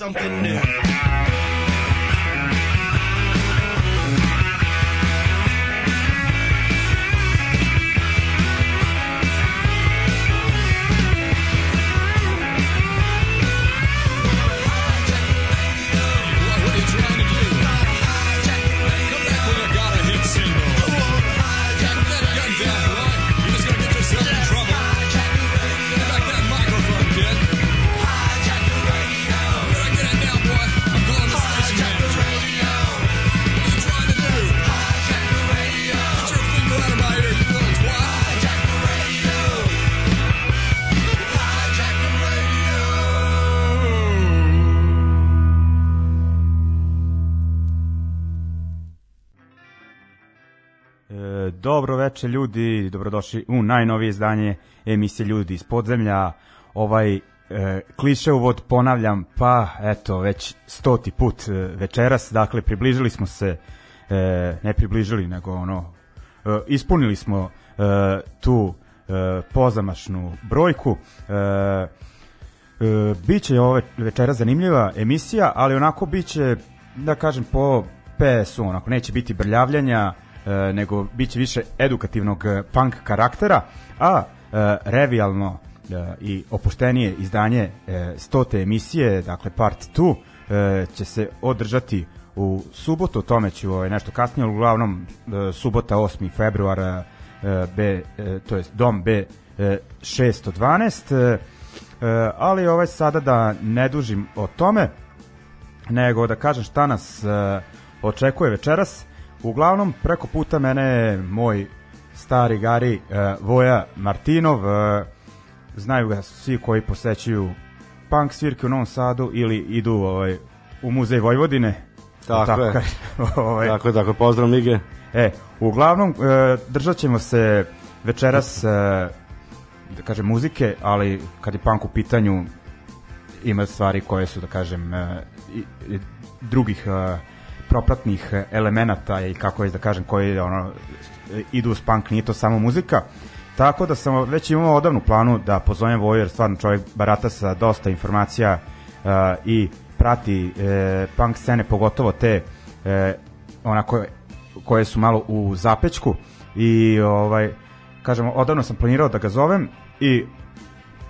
Something new. Veče ljudi, dobrodošli u najnovije izdanje emisije Ljudi iz podzemlja. Ovaj e, kliše uvod ponavljam, pa eto već stoti put e, večeras, dakle približili smo se, e, ne približili nego ono, e, ispunili smo e, tu e, pozamašnu brojku. E, e, biće ove večera zanimljiva emisija, ali onako biće, da kažem, po PS-u, onako neće biti brljavljanja, nego biće više edukativnog e, punk karaktera, a e, revijalno e, i opuštenije izdanje e, 100. emisije, dakle part 2, e, će se održati u subotu, o tome ću ovaj, nešto kasnije, uglavnom e, subota 8. februara e, B, e, to jest dom B e, 612 e, e, ali ovaj sada da ne dužim o tome nego da kažem šta nas e, očekuje večeras uglavnom preko puta mene je moj stari gari e, Voja Martinov e, znaju ga svi koji posećuju punk svirke u Novom Sadu ili idu ovaj, u muzej Vojvodine Tako je. kažem, ovaj, Tako je, tako je. Pozdrav Mige. E, uglavnom, e, držat ćemo se večeras, e, da kažem, muzike, ali kad je punk u pitanju, ima stvari koje su, da kažem, e, i, i drugih e, propratnih elemenata i kako je da kažem, koji ono, idu uz punk, nije to samo muzika. Tako da sam već imao odavnu planu da pozovem Voju, jer stvarno čovjek barata sa dosta informacija e, i prati e, punk scene, pogotovo te e, onako koje su malo u zapečku i ovaj kažemo odavno sam planirao da ga zovem i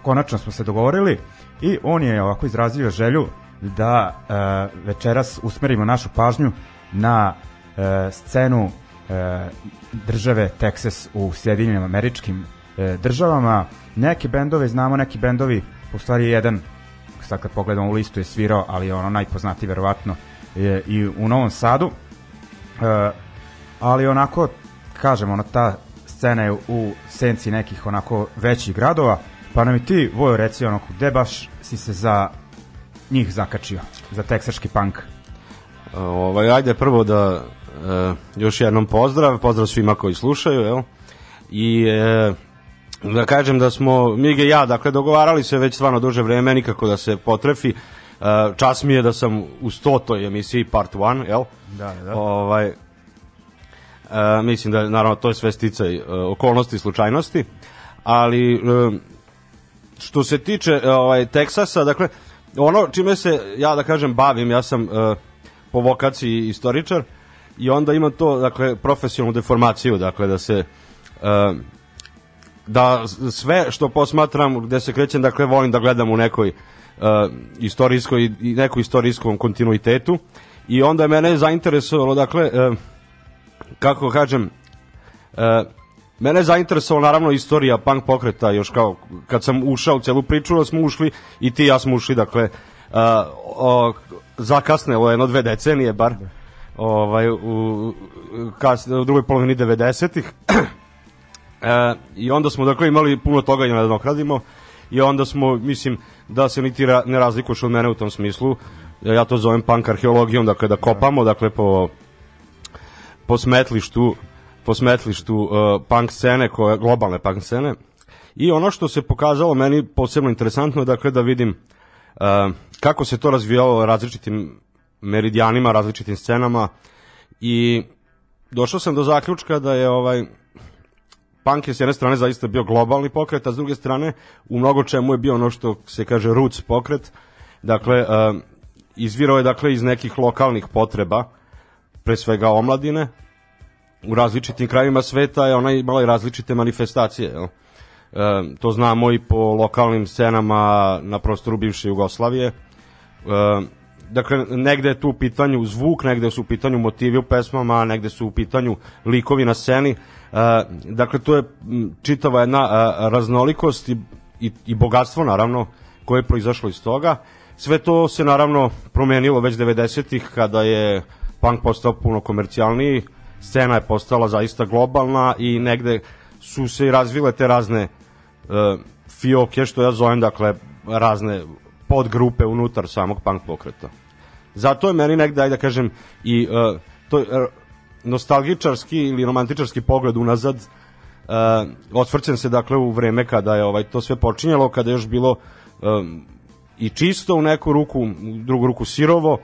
konačno smo se dogovorili i on je ovako izrazio želju da e, večeras usmerimo našu pažnju na e, scenu e, države Texas u Sjedinjenim američkim e, državama. Neke bendove znamo, neki bendovi, u stvari jedan, sad kad pogledamo u listu je svirao, ali je ono najpoznatiji verovatno je i u Novom Sadu. E, ali onako, kažem, ono, ta scena je u senci nekih onako većih gradova, pa nam i ti, Vojo, reci ono, gde baš si se za njih zakačio, za teksaški punk? Ovaj, ajde prvo da e, još jednom pozdrav, pozdrav svima koji slušaju, jel? I e, da kažem da smo, Mige i ja, dakle, dogovarali se već stvarno duže vreme, nikako da se potrefi. E, čas mi je da sam u stotoj emisiji Part 1, jel? Da, da. Ovaj, e, mislim da, naravno, to je sve sticaj e, okolnosti i slučajnosti, ali e, što se tiče e, ovaj Teksasa, dakle, ono čime se ja da kažem bavim, ja sam e, po vokaciji istoričar i onda imam to, dakle, profesionalnu deformaciju, dakle, da se e, da sve što posmatram gde se krećem, dakle, volim da gledam u nekoj e, istorijskoj i nekoj istorijskom kontinuitetu i onda je mene zainteresovalo, dakle, e, kako kažem, e, Mene je zainteresovalo naravno istorija punk pokreta još kao kad sam ušao u celu priču da smo ušli i ti i ja smo ušli dakle uh, o, zakasnelo jedno dve decenije bar ovaj, u, kas, u drugoj polovini 90-ih e, i onda smo dakle imali puno toga i nadokradimo i onda smo mislim da se niti ra, ne razlikuješ od mene u tom smislu. Ja to zovem punk arheologijom dakle da kopamo dakle po po smetlištu po smetlištu uh, punk scene, koje, globalne punk scene. I ono što se pokazalo meni posebno interesantno, dakle da vidim uh, kako se to razvijalo različitim meridijanima, različitim scenama i došao sam do zaključka da je ovaj punk je s jedne strane zaista bio globalni pokret, a s druge strane u mnogo čemu je bio ono što se kaže roots pokret. Dakle, uh, izvirao je dakle iz nekih lokalnih potreba, pre svega omladine, u različitim krajevima sveta je ona imala i različite manifestacije. Jel? E, to znamo i po lokalnim scenama na prostoru bivše Jugoslavije. E, dakle, negde je tu u pitanju zvuk, negde su u pitanju motivi u pesmama, negde su u pitanju likovi na sceni. E, dakle, to je čitava jedna a, raznolikost i, i, i bogatstvo, naravno, koje je proizašlo iz toga. Sve to se, naravno, promenilo već 90-ih, kada je punk postao puno komercijalniji, scena je postala zaista globalna i negde su se i razvile te razne uh, fioke, što ja zovem, dakle, razne podgrupe unutar samog punk pokreta. Zato je meni negde, ajde da kažem, i uh, to uh, nostalgičarski ili romantičarski pogled unazad uh, osvrćem se dakle u vreme kada je ovaj to sve počinjalo, kada je još bilo um, i čisto u neku ruku, u drugu ruku sirovo,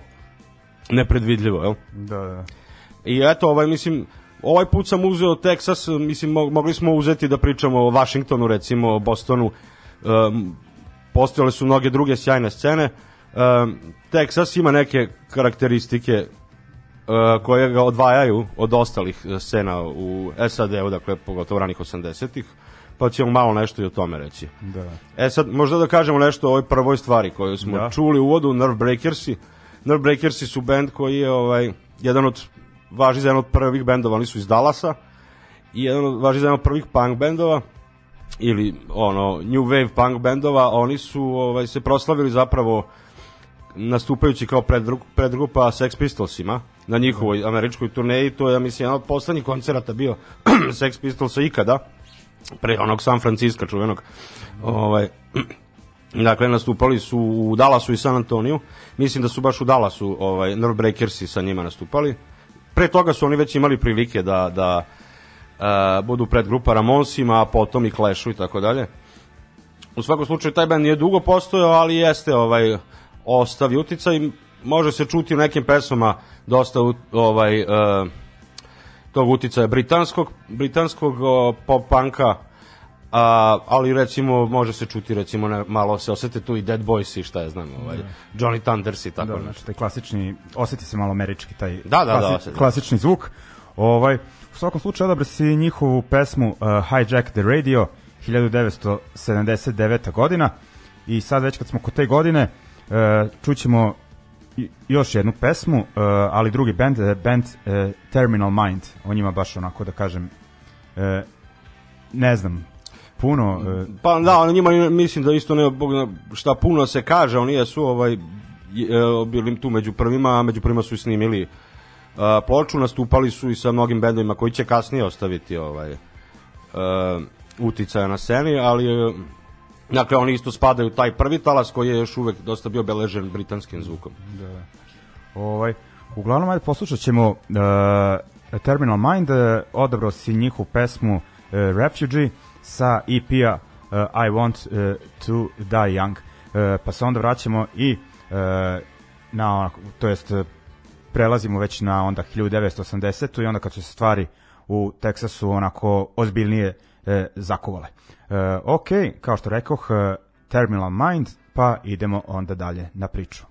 nepredvidljivo, jel? Da, da. I eto, ovaj, mislim, ovaj put sam uzeo Texas, mislim, mogli smo uzeti da pričamo o Washingtonu, recimo, o Bostonu, um, postojale su mnoge druge sjajne scene. Um, Texas ima neke karakteristike koje ga odvajaju od ostalih scena u SAD-u, dakle pogotovo ranih 80-ih, pa ćemo malo nešto i o tome reći. Da. E sad, možda da kažemo nešto o ovoj prvoj stvari koju smo Da. čuli u uvodu, Nerve Breakersi. Nerve Breakersi su band koji je ovaj, jedan od, važi za jedan od prvih bendova, oni su iz Dallasa, i jedan od, važi za jedan od prvih punk bendova, ili ono new wave punk bendova, oni su ovaj se proslavili zapravo nastupajući kao predgrup, predgrupa Sex Pistolsima na njihovoj američkoj turneji, to je ja mislim jedan od poslednjih koncerata bio Sex Pistolsa ikada pre onog San Francisco čuvenog. Ovaj Dakle, nastupali su u Dallasu i San Antoniju. Mislim da su baš u Dallasu ovaj, Nerve Breakersi sa njima nastupali. Pre toga su oni već imali prilike da, da uh, budu pred grupa Ramonsima, a potom i Clashu i tako dalje. U svakom slučaju taj band nije dugo postojao, ali jeste ovaj ostavi uticaj. Može se čuti u nekim pesmama dosta ovaj uh, tog uticaja britanskog britanskog pop panka a, ali recimo može se čuti recimo ne, malo se osete tu i Dead Boys i šta ja znam ovaj Johnny Thunders i tako Da, nešto. znači taj klasični, osjeti se malo američki taj Da, da, da, klasi- osjeti. klasični zvuk. Ovaj, u svakom slučaju odabra si njihovu pesmu uh, Hijack the Radio 1979. godina i sad već kad smo kod te godine uh, čućemo još jednu pesmu, uh, ali drugi band, uh, band uh, Terminal Mind, o njima baš onako da kažem uh, ne znam, puno uh, Pa da, on njima mislim da isto ne bog zna šta puno se kaže, oni jesu ovaj e, bili tu među prvima, a među prvima su i snimili uh, ploču, nastupali su i sa mnogim bendovima koji će kasnije ostaviti ovaj uh, uticaja na sceni, ali dakle oni isto spadaju taj prvi talas koji je još uvek dosta bio beležen britanskim zvukom. Ovaj, uglavnom, ajde poslušat ćemo uh, Terminal Mind, uh, odabrao si njihovu pesmu uh, Refugee sa EP-a uh, I Want uh, to Die Young. Uh, pa se onda vraćamo i uh, na, onako, to jest uh, prelazimo već na onda 1980. i onda kad su se stvari u Teksasu onako ozbiljnije e, zakovale. E, ok, kao što rekoh, e, Terminal Mind, pa idemo onda dalje na priču.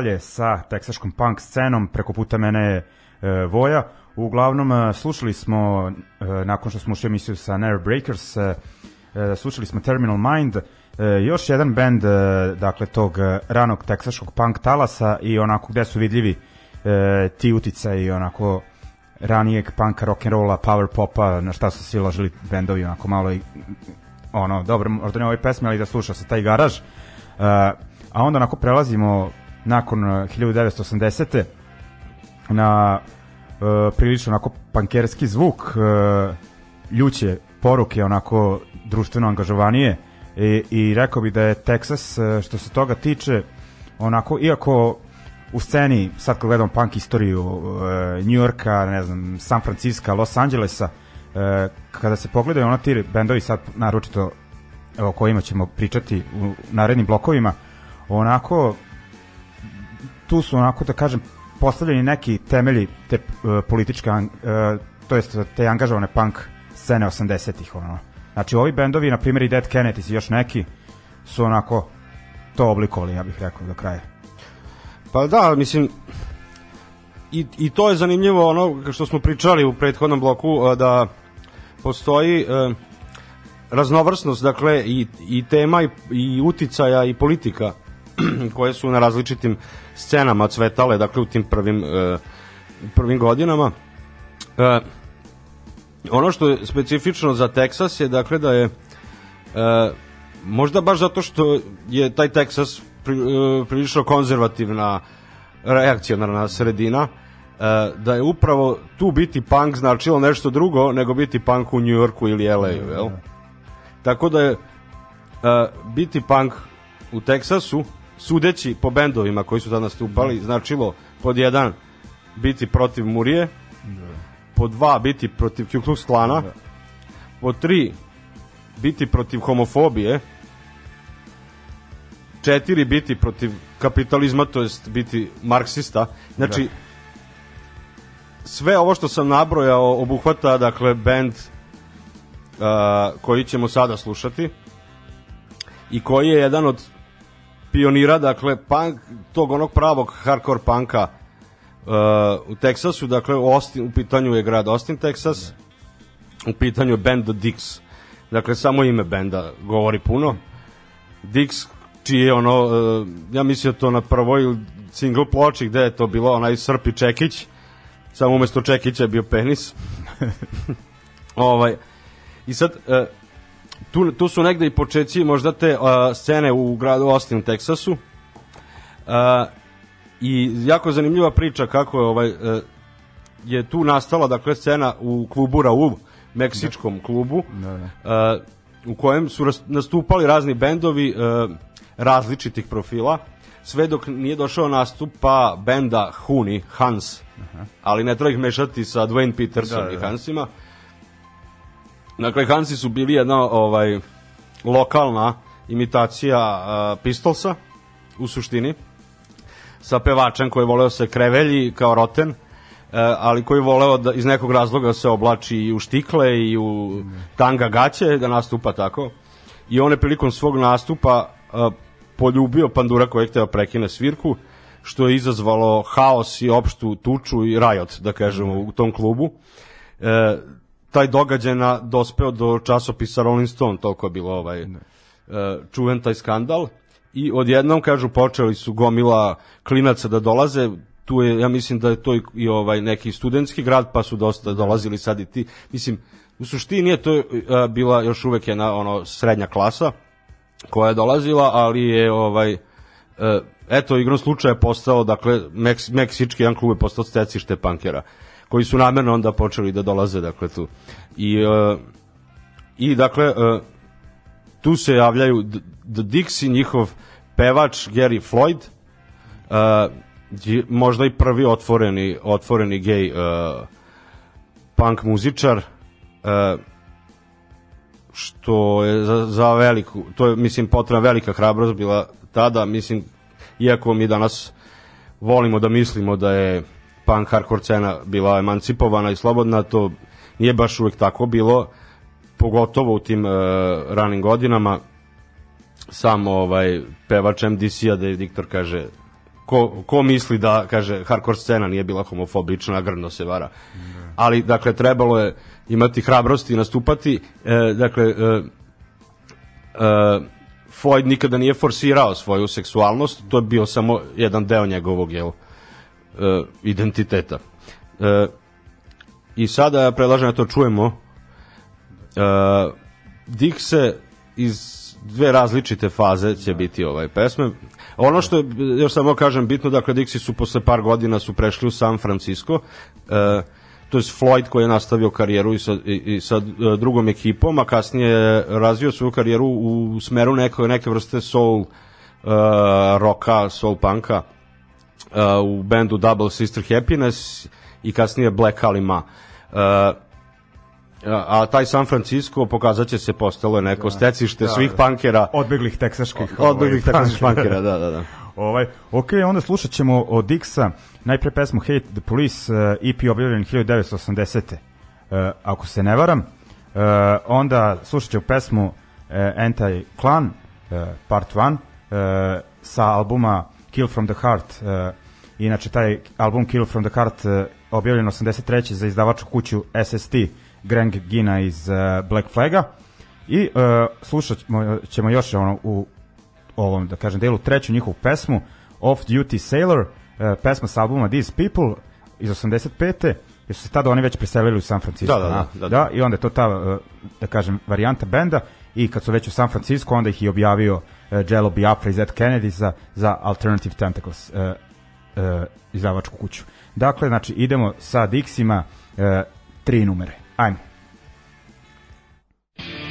Dalje sa teksaškom punk scenom, preko puta mene je e, Voja. Uglavnom, e, slušali smo, e, nakon što smo ušli emisiju sa Nerve Breakers, e, e, slušali smo Terminal Mind, e, još jedan band, e, dakle, tog e, ranog teksaškog punk talasa i onako gde su vidljivi e, ti i onako ranijeg punka, rock'n'rolla, power popa, na šta su svi ložili bendovi, onako malo i ono, dobro, možda ne ovoj pesmi, ali da sluša se taj garaž. Uh, a onda onako prelazimo nakon uh, 1980. na uh, prilično onako pankerski zvuk, uh, ljuće poruke, onako društveno angažovanije i, i rekao bi da je Texas što se toga tiče onako, iako u sceni, sad kad gledam punk istoriju uh, New Yorka, ne znam, San Francisco, Los Angelesa, uh, kada se pogledaju ono ti bendovi sad naročito o kojima ćemo pričati u narednim blokovima, onako tu su onako da kažem postavljeni neki temelji te uh, političke uh, to jest te angažovane punk scene 80-ih ono. Znači ovi bendovi na primjer i Dead Kennedys i još neki su onako to oblikovali ja bih rekao do kraja. Pa da, mislim, i, i to je zanimljivo ono što smo pričali u prethodnom bloku, a, da postoji e, raznovrsnost, dakle, i, i tema i, i uticaja i politika koje su na različitim scenama cvetale, dakle, u tim prvim, e, prvim godinama. E, ono što je specifično za Teksas je, dakle, da je e, možda baš zato što je taj Teksas pri, e, prilično konzervativna reakcionarna sredina e, da je upravo tu biti punk značilo nešto drugo nego biti punk u New Yorku ili LA, jel? Tako da je e, biti punk u Teksasu, sudeći po bendovima koji su tad nastupali, značilo pod jedan biti protiv Murije, pod dva biti protiv Ku Klux Klana, pod tri biti protiv homofobije, četiri biti protiv kapitalizma, to jest biti marksista. Znači, sve ovo što sam nabrojao obuhvata, dakle, band uh, koji ćemo sada slušati i koji je jedan od pionira, dakle, punk, tog onog pravog hardcore punka uh, u Teksasu, dakle, u, Austin, u pitanju je grad Austin, Texas, u pitanju je band The Dicks. Dakle, samo ime benda govori puno. Dicks, čiji je ono, uh, ja mislim to na prvoj single ploči gde je to bilo onaj Srpi Čekić, samo umesto Čekića je bio penis. ovaj, I sad, uh, tu, tu su negde i počeci možda te uh, scene u gradu Austin, u Teksasu. Uh, I jako zanimljiva priča kako je ovaj uh, je tu nastala dakle scena u klubu Raul, meksičkom da. klubu. Da, da. Uh, u kojem su nastupali razni bendovi uh, različitih profila sve dok nije došao nastup pa benda Huni, Hans, ali ne treba ih mešati sa Dwayne Peterson Da, i da. Hansima. Dakle, Hansi su bili jedna ovaj, lokalna imitacija uh, Pistolsa, u suštini, sa pevačem koji je voleo se krevelji kao roten, e, ali koji je voleo da iz nekog razloga da se oblači i u štikle i u tanga gaće da nastupa tako. I on je prilikom svog nastupa e, poljubio pandura koji je hteo prekine svirku, što je izazvalo haos i opštu tuču i rajot, da kažemo, u tom klubu. E, taj događaj na, dospeo do časopisa Rolling Stone, toliko je bilo ovaj, e, čuven taj skandal. I odjednom kažu počeli su gomila klinaca da dolaze. Tu je ja mislim da je to i, i ovaj neki studentski grad pa su dosta dolazili sad i ti. Mislim u suštini je to e, bila još uvek jedna ono srednja klasa koja je dolazila ali je ovaj e, eto igrom slučaja postao dakle Meks, meksički jedan klub je postao stecište pankera koji su namerno onda počeli da dolaze dakle tu. I e, i dakle e, tu se javljaju The Dixi, njihov pevač Gary Floyd, uh, možda i prvi otvoreni, otvoreni gej uh, punk muzičar, uh, što je za, za veliku, to je, mislim, potrebna velika hrabrost bila tada, mislim, iako mi danas volimo da mislimo da je punk hardcore scena bila emancipovana i slobodna, to nije baš uvek tako bilo, pogotovo u tim uh, ranim godinama. Sam ovaj pevač MDC-a da je Viktor kaže ko, ko misli da, kaže, hardcore scena nije bila homofobična, grdno se vara. Ali, dakle, trebalo je imati hrabrosti i nastupati, e, dakle, e, e, Floyd nikada nije forsirao svoju seksualnost, to je bio samo jedan deo njegovog jel, e, identiteta. E, I sada predlažem da to čujemo. E, Dikse iz dve različite faze će biti ovaj pesme. Ono što je, još samo kažem, bitno, dakle, Dixi su posle par godina su prešli u San Francisco, e, to je Floyd koji je nastavio karijeru i sa, i, i sa drugom ekipom, a kasnije je razvio svoju karijeru u smeru neke, neke vrste soul, uh, roka, soul punka uh, u bendu Double Sister Happiness i kasnije Black Alima. Uh, a, taj San Francisco pokazat će se postalo je neko stecište svih pankera Odbeglih teksaških. odbeglih ovaj, teksaških pankera, da, da, da. Ovaj, ok, onda slušat ćemo od Dixa najpre pesmu Hate the Police, uh, EP objavljen 1980. Uh, ako se ne varam. Uh, onda slušat ćemo pesmu uh, Anti-Clan, uh, part 1, uh, sa albuma Kill from the Heart. Uh, inače, taj album Kill from the Heart uh, objavljen 83. za izdavaču kuću SST Greg Gina iz uh, Black Flaga. I uh, slušat ćemo, još ono, u ovom, da kažem, delu treću njihovu pesmu Off Duty Sailor, uh, pesma sa albuma These People iz 85. jer su se tada oni već preselili u San Francisco. Da, da, da, da, da. da, i onda je to ta, uh, da kažem, varijanta benda i kad su već u San Francisco, onda ih je objavio uh, Jello Biafra i Zed Kennedy za, za Alternative Tentacles, uh, uh, izdavačku kuću. Dakle, znači, idemo sa Dixima uh, tri numere. Ajmo. Mommy,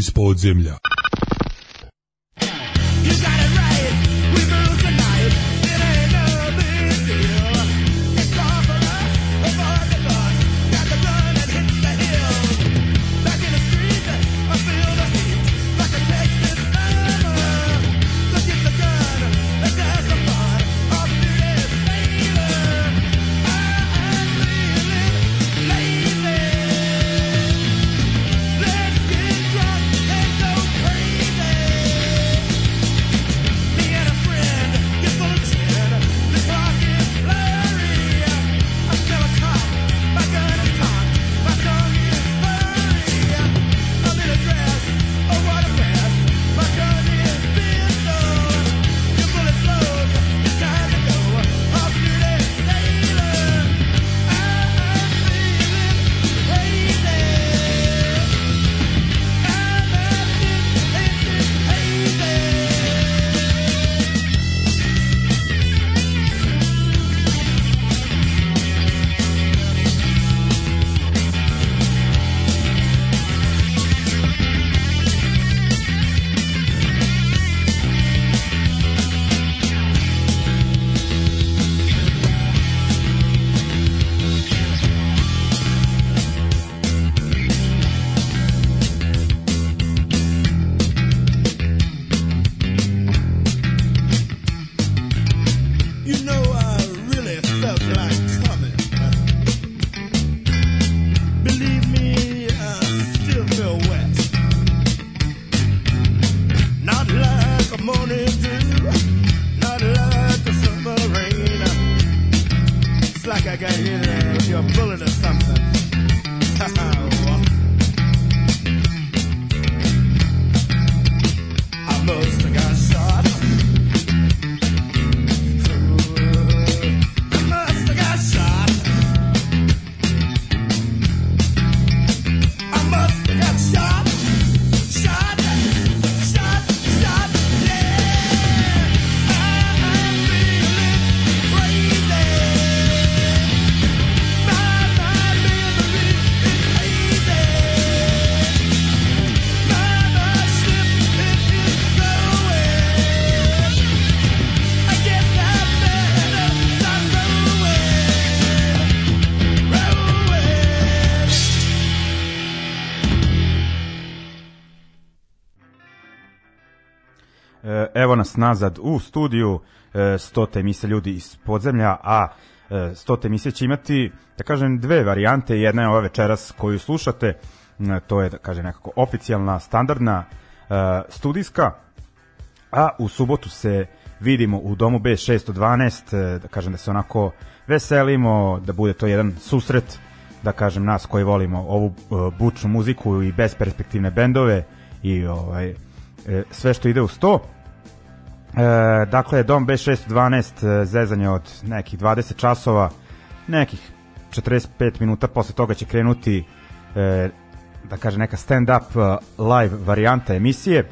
iz podzemlja. Nas nazad u studiju, e, stota emisija ljudi iz podzemlja, a e, stota emisija će imati, da kažem, dve varijante. Jedna je ova večeras koju slušate, to je, da kažem, nekako oficijalna, standardna, e, studijska, a u subotu se vidimo u domu B612, e, da kažem da se onako veselimo, da bude to jedan susret, da kažem nas koji volimo ovu e, bučnu muziku i besperspektivne bendove i ovaj e, sve što ide uz to. E, dakle, Dom B612 e, zezanje od nekih 20 časova, nekih 45 minuta posle toga će krenuti e, da kaže neka stand-up e, live varijanta emisije.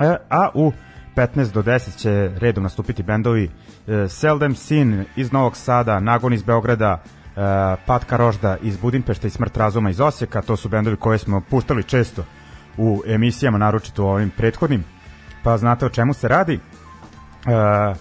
E, a u 15 do 10 će redom nastupiti bendovi e, Seldom Sin iz Novog Sada, Nagon iz Beograda, e, Patka Rožda iz Budimpešta i Smrt razuma iz Osijeka. To su bendovi koje smo puštali često u emisijama, naročito u ovim prethodnim, pa znate o čemu se radi. E,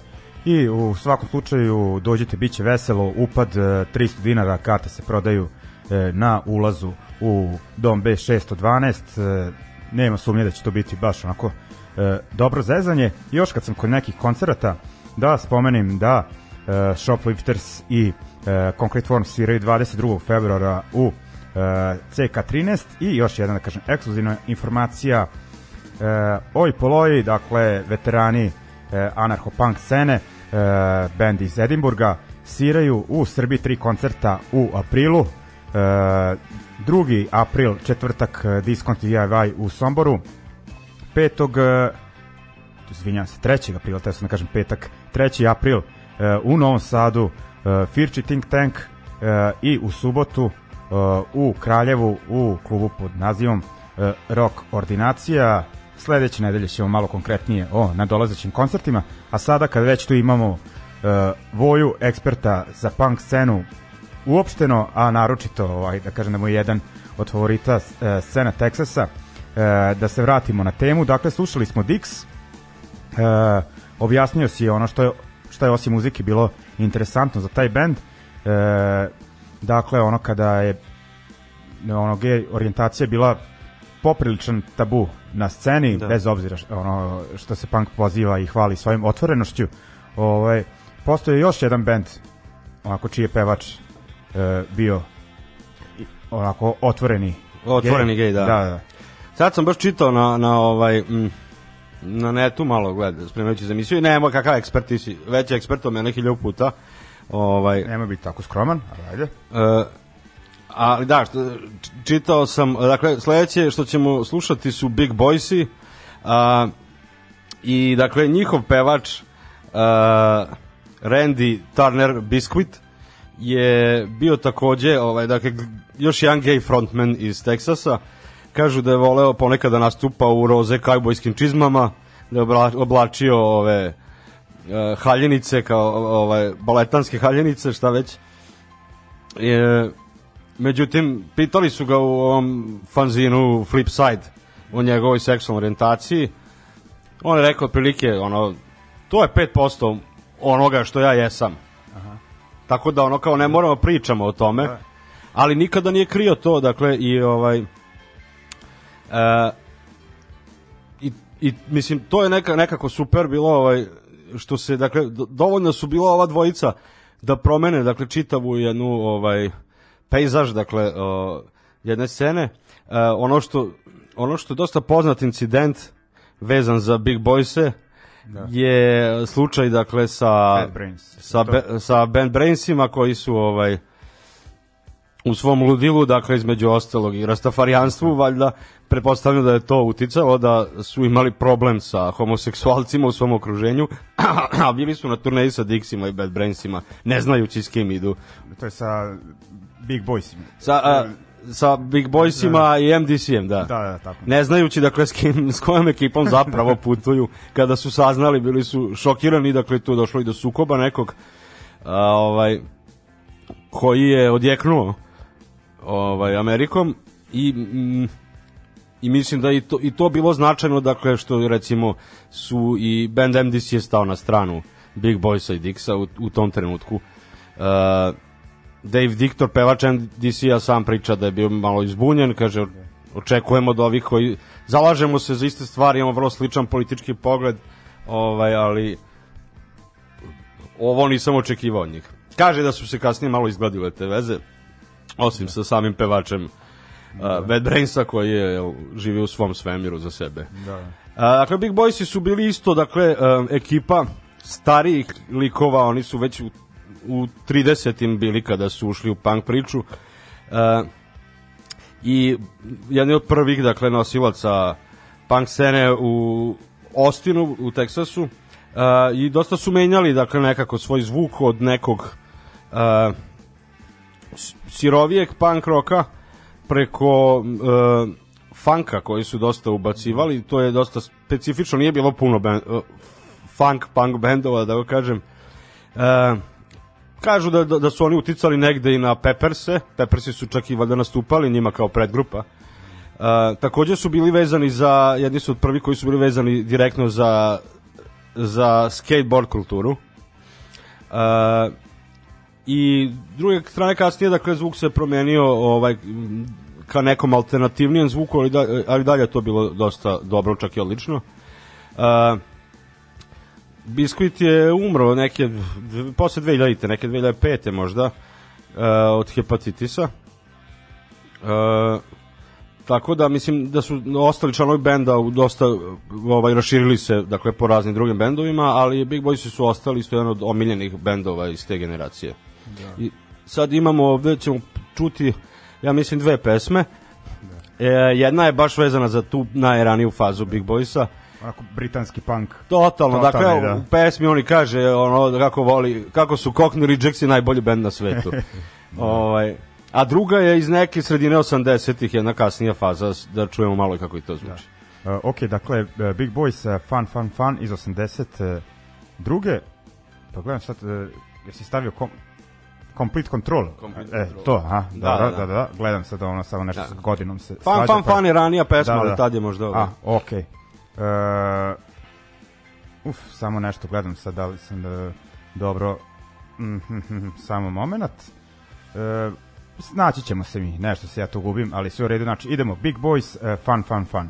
I u svakom slučaju dođite, bit će veselo, upad e, 300 dinara, karte se prodaju e, na ulazu u dom B612, e, nema sumnje da će to biti baš onako e, dobro zezanje. I još kad sam kod nekih koncerata, da spomenem da e, Shoplifters i e, Concrete Form sviraju 22. februara u e, CK13 i još jedna, da kažem, ekskluzivna informacija e, Oj Poloji, dakle, veterani e, anarcho-punk scene, e, band iz Edimburga, sviraju u Srbiji tri koncerta u aprilu, e, 2. april, četvrtak, Discount DIY u Somboru, 5. e, izvinjam se, 3. aprila, te sam da kažem petak, 3. april e, u Novom Sadu, e, Firči Think Tank e, i u subotu u Kraljevu u klubu pod nazivom Rock Ordinacija. Sledeće nedelje ćemo malo konkretnije o nadolazećim koncertima, a sada kad već tu imamo e, Voju, eksperta za punk scenu uopšteno, a naročito, ovaj, da kažem da mu je jedan od favorita e, scena Teksasa, E, da se vratimo na temu, dakle slušali smo Dix, e, objasnio si ono što je, što je osim muzike bilo interesantno za taj band, e, dakle ono kada je ono gej orijentacija bila popriličan tabu na sceni Da. bez obzira š- ono što se punk poziva i hvali svojim otvorenošću ovaj postoji još jedan bend onako čiji je pevač e, bio onako otvoreni Otvoreni gej, da. da, da. Sad sam baš čitao na, na ovaj... Mm, na netu malo gleda, spremajući za emisiju i nema kakav ekspert, ti si veći ekspert od mene hiljadu puta. Ovaj, Nemoj biti tako skroman, ali ajde. E, ali da, što, čitao sam, dakle, sledeće što ćemo slušati su Big Boysi a, i dakle njihov pevač a, Randy Turner Biscuit je bio takođe ovaj, dakle, još jedan gay frontman iz Teksasa. Kažu da je voleo ponekad da nastupa u roze kajbojskim čizmama da je obla- oblačio ove e, haljenice kao ovaj baletanske haljenice šta već. E, međutim, pitali su ga u ovom fanzinu Flipside o njegovoj seksualnoj orijentaciji. On je rekao otprilike, ono, to je 5% onoga što ja jesam. Tako da ono kao ne moramo pričamo o tome, ali nikada nije krio to, dakle i ovaj e, i, i mislim to je neka, nekako super bilo ovaj što se dakle do- dovoljno su bila ova dvojica da promene dakle čitavu jednu ovaj pejzaž dakle o, jedne scene E, ono što ono što je dosta poznat incident vezan za Big Boyse je slučaj dakle sa Bad Brains. sa, be, sa Band Brainsima koji su ovaj u svom ludilu, dakle između ostalog i rastafarijanstvu, valjda pretpostavljam da je to uticalo da su imali problem sa homoseksualcima u svom okruženju, a bili su na turneji sa Dixima i Bad Brainsima, ne znajući s kim idu. To je sa Big Boysima. Sa, a, sa Big Boysima i MDC-em, da. Da, da, tako. Ne znajući dakle s, kim, s kojom ekipom zapravo putuju, kada su saznali, bili su šokirani, dakle tu došlo i do sukoba nekog a, ovaj, koji je odjeknuo ovaj, Amerikom i, mm, i mislim da i to, i to bilo značajno, dakle što recimo su i band MDC je stao na stranu Big Boysa i Dixa u, u tom trenutku. Uh, Dave Dictor, pevač MDC-a, sam priča da je bio malo izbunjen, kaže, očekujemo od ovih koji, zalažemo se za iste stvari, imamo vrlo sličan politički pogled, ovaj, ali ovo nisam očekivao od njih. Kaže da su se kasnije malo izgladile te veze, osim sa samim pevačem uh, Bad Brainsa koji je živi u svom svemiru za sebe. Da. A, dakle, Big Boysi su bili isto, dakle, um, ekipa starijih likova, oni su već u, u 30-im bili kada su ušli u punk priču. Uh, I jedni od prvih, dakle, nosilaca punk scene u Austinu, u Teksasu. Uh, I dosta su menjali, dakle, nekako svoj zvuk od nekog uh, sirovijeg punk roka preko uh, funka koji su dosta ubacivali, to je dosta specifično, nije bilo puno band, uh, funk, punk bendova, da ga kažem. Uh, kažu da, da, da su oni uticali negde i na Pepperse, Peppersi su čak i valjda nastupali njima kao predgrupa. Uh, takođe su bili vezani za, jedni su od prvi koji su bili vezani direktno za, za skateboard kulturu. Uh, i druge strane kasnije dakle zvuk se promenio ovaj ka nekom alternativnijem zvuku ali, da, ali dalje je to bilo dosta dobro čak i odlično uh, Biskuit je umro neke posle 2000 neke 2005 možda uh, od hepatitisa uh, tako da mislim da su ostali članovi benda u dosta ovaj raširili se dakle po raznim drugim bendovima, ali Big Boys su ostali isto jedan od omiljenih bendova iz te generacije. I sad imamo ovde ćemo čuti ja mislim dve pesme. E, jedna je baš vezana za tu najraniju fazu Big Boysa onako britanski punk. Totalno, dakle, da. u pesmi oni kaže ono kako voli, kako su Cockney Rejects najbolji bend na svetu. Da. ovaj, a druga je iz neke sredine 80-ih, jedna kasnija faza, da čujemo malo kako i to zvuči. Da. E, uh, ok, dakle, e, Big Boys, e, fan, Fun, Fun, Fun iz 80 uh, druge, pa gledam sad, uh, jesi stavio kom, Complete Control. Complete e, control. to, aha, da, da, da, da, da, gledam sad ono samo nešto da. s godinom se Fan, fan, pa- fan je ranija pesma, da, da. ali tad je možda ovo. A, ovaj. okej. Okay. Uh, uf, samo nešto gledam sad, da li sam da, dobro, mm-hmm, samo moment. Uh, naći ćemo se mi, nešto se ja tu gubim, ali sve u redu, znači idemo, Big Boys, uh, fun, fun, fun.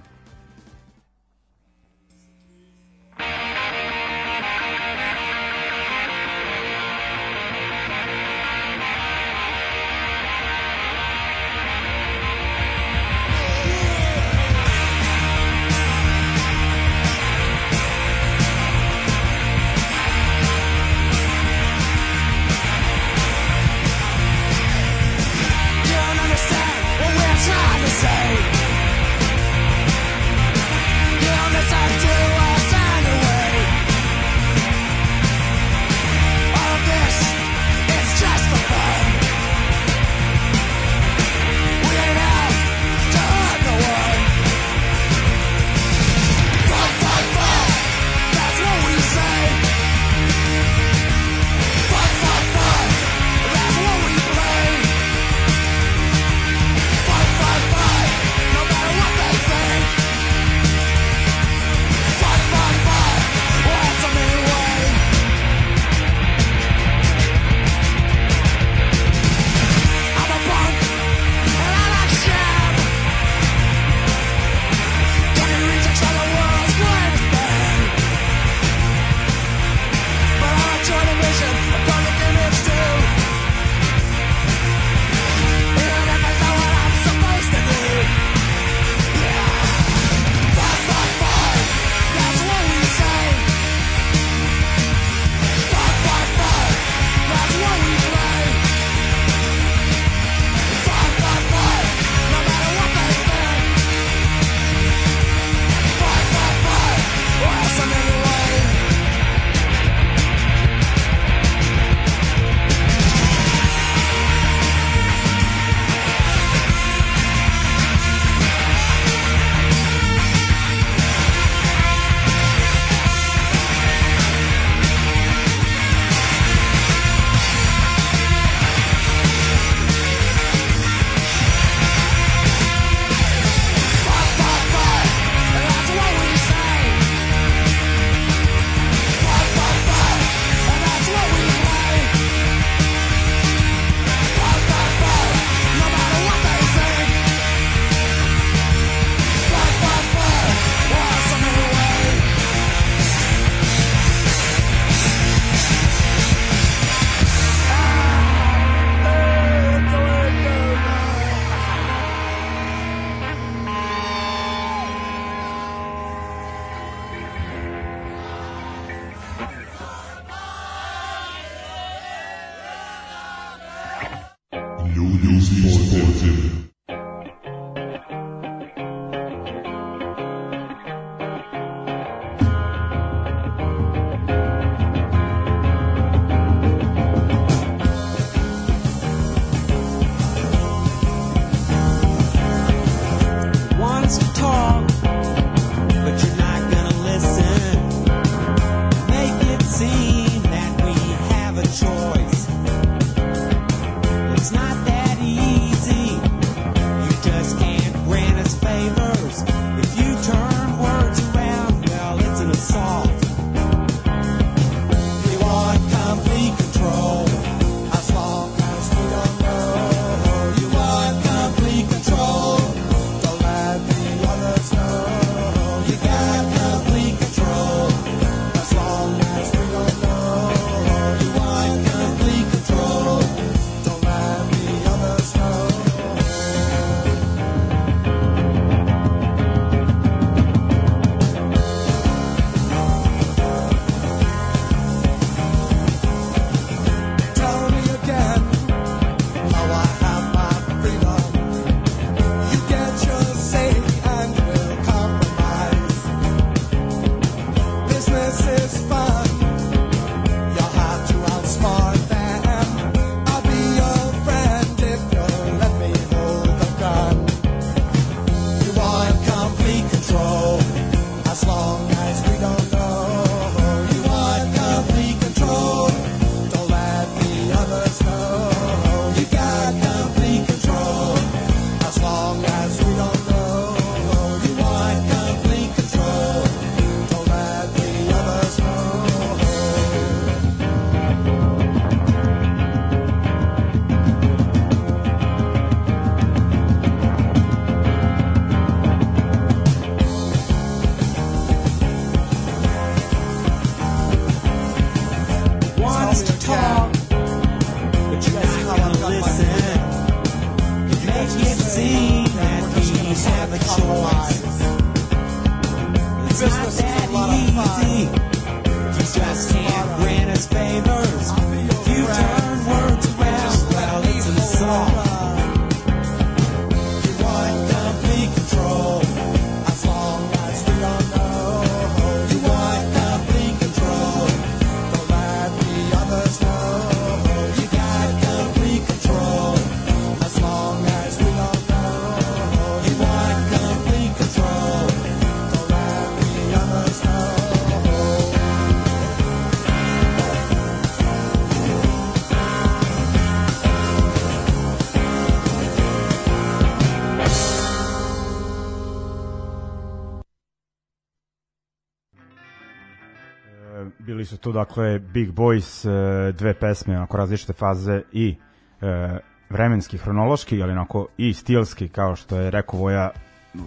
Tu dakle Big Boys, e, dve pesme, onako različite faze i e, vremenski, hronološki, ali onako i stilski, kao što je rekao Voja,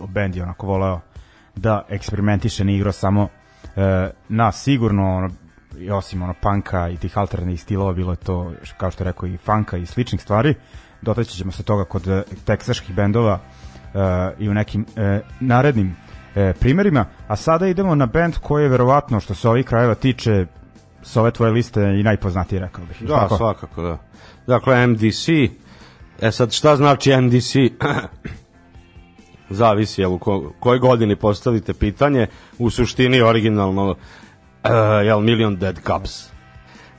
bend je onako voleo da eksperimentiše, ne igrao samo e, na sigurno, ono, osim ono panka i tih alternativnih stilova, bilo je to, kao što je rekao, i funka i sličnih stvari. Dotaći ćemo se toga kod e, teksaških bendova e, i u nekim e, narednim e, primerima, a sada idemo na band koji je verovatno što se ovih krajeva tiče s ove tvoje liste i najpoznatiji, rekao bih. Da, Tako? svakako, da. Dakle, MDC, e sad šta znači MDC? Zavisi, jel, u ko, kojoj godini postavite pitanje, u suštini originalno, uh, jel, Million Dead Cups.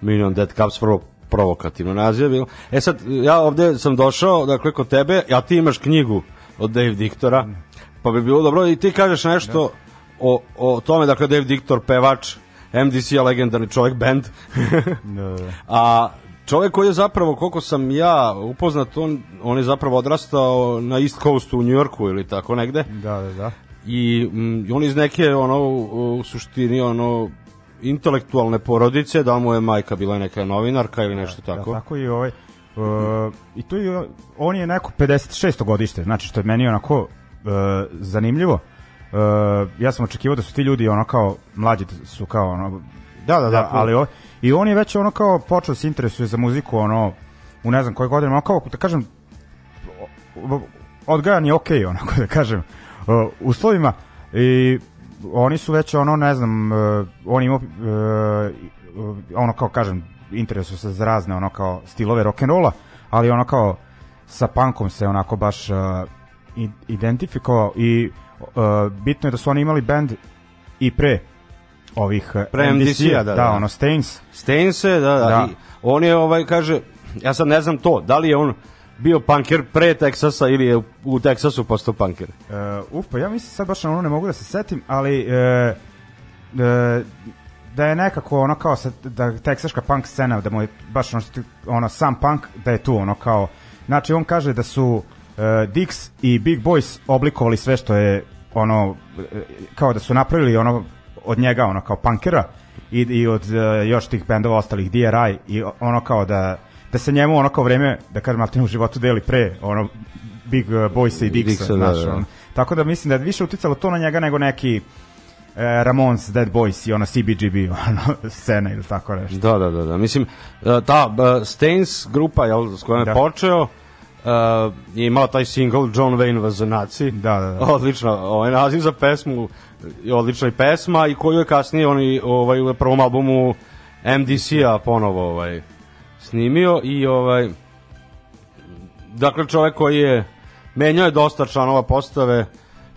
Million Dead Cups, prvo provokativno naziv je bilo. E sad, ja ovde sam došao, dakle, kod tebe, a ti imaš knjigu od Dave Diktora, pa bi bilo dobro i ti kažeš nešto o, o tome, dakle, Dave Diktor, pevač, MDC je legendarni čovjek, band, Da, da. A čovjek koji je zapravo, koliko sam ja upoznat, on, on je zapravo odrastao na East Coastu u New Yorku ili tako negde. Da, da, da. I mm, on iz neke, ono, u, u suštini, ono, intelektualne porodice, da mu je majka bila neka novinarka ili nešto tako. Da, tako i ovaj uh, i tu je, on je neko 56. godište, znači što je meni onako uh, zanimljivo. Uh, ja sam očekivao da su ti ljudi ono kao mlađi su kao ono Da, da, da, ali o, i on je već ono kao počeo da se interesuje za muziku ono u ne znam koje godine, ono kao da kažem odgajan je okej, onako da kažem, uh, uslovima i oni su već ono, ne znam, uh, on ima uh, ono kao kažem, interesu se za razne ono kao stilove rock'n'rolla, ali ono kao sa punkom se onako baš uh, identifikovao i uh, bitno je da su oni imali band i pre ovih uh, Pre MDC-a, MDC-a, da, da. ono Stains, Stainse, da, da, Da. I on je, ovaj, kaže, ja sad ne znam to, da li je on bio punker pre Teksasa ili je u, Teksasu postao punker. Uh, uf, pa ja mislim sad baš na ono ne mogu da se setim, ali uh, uh, da je nekako ono kao sa, da teksaška punk scena, da mu je baš ono, što ono sam punk, da je tu ono kao, znači on kaže da su uh, Dix i Big Boys oblikovali sve što je ono, e, kao da su napravili ono od njega ono kao punkera i, i od uh, još tih bendova ostalih DRI i ono kao da da se njemu ono kao vreme, da kažem, Martin u životu deli pre ono Big Boys i Dixa, Dixa, da, znaš, da. ono. Tako da mislim da je više uticalo to na njega nego neki e, Ramones, Dead Boys i ona CBGB ono, scena ili tako nešto. Da, da, da, da. Mislim, e, ta Stains grupa, jel, s kojom je Da. počeo, uh, je imala taj single John Wayne was a Nazi. Da, da, da. Odlično, ovaj naziv za pesmu je odlična i pesma i koju je kasnije oni ovaj u prvom albumu MDC-a ponovo ovaj snimio i ovaj dakle čovjek koji je menjao je dosta članova postave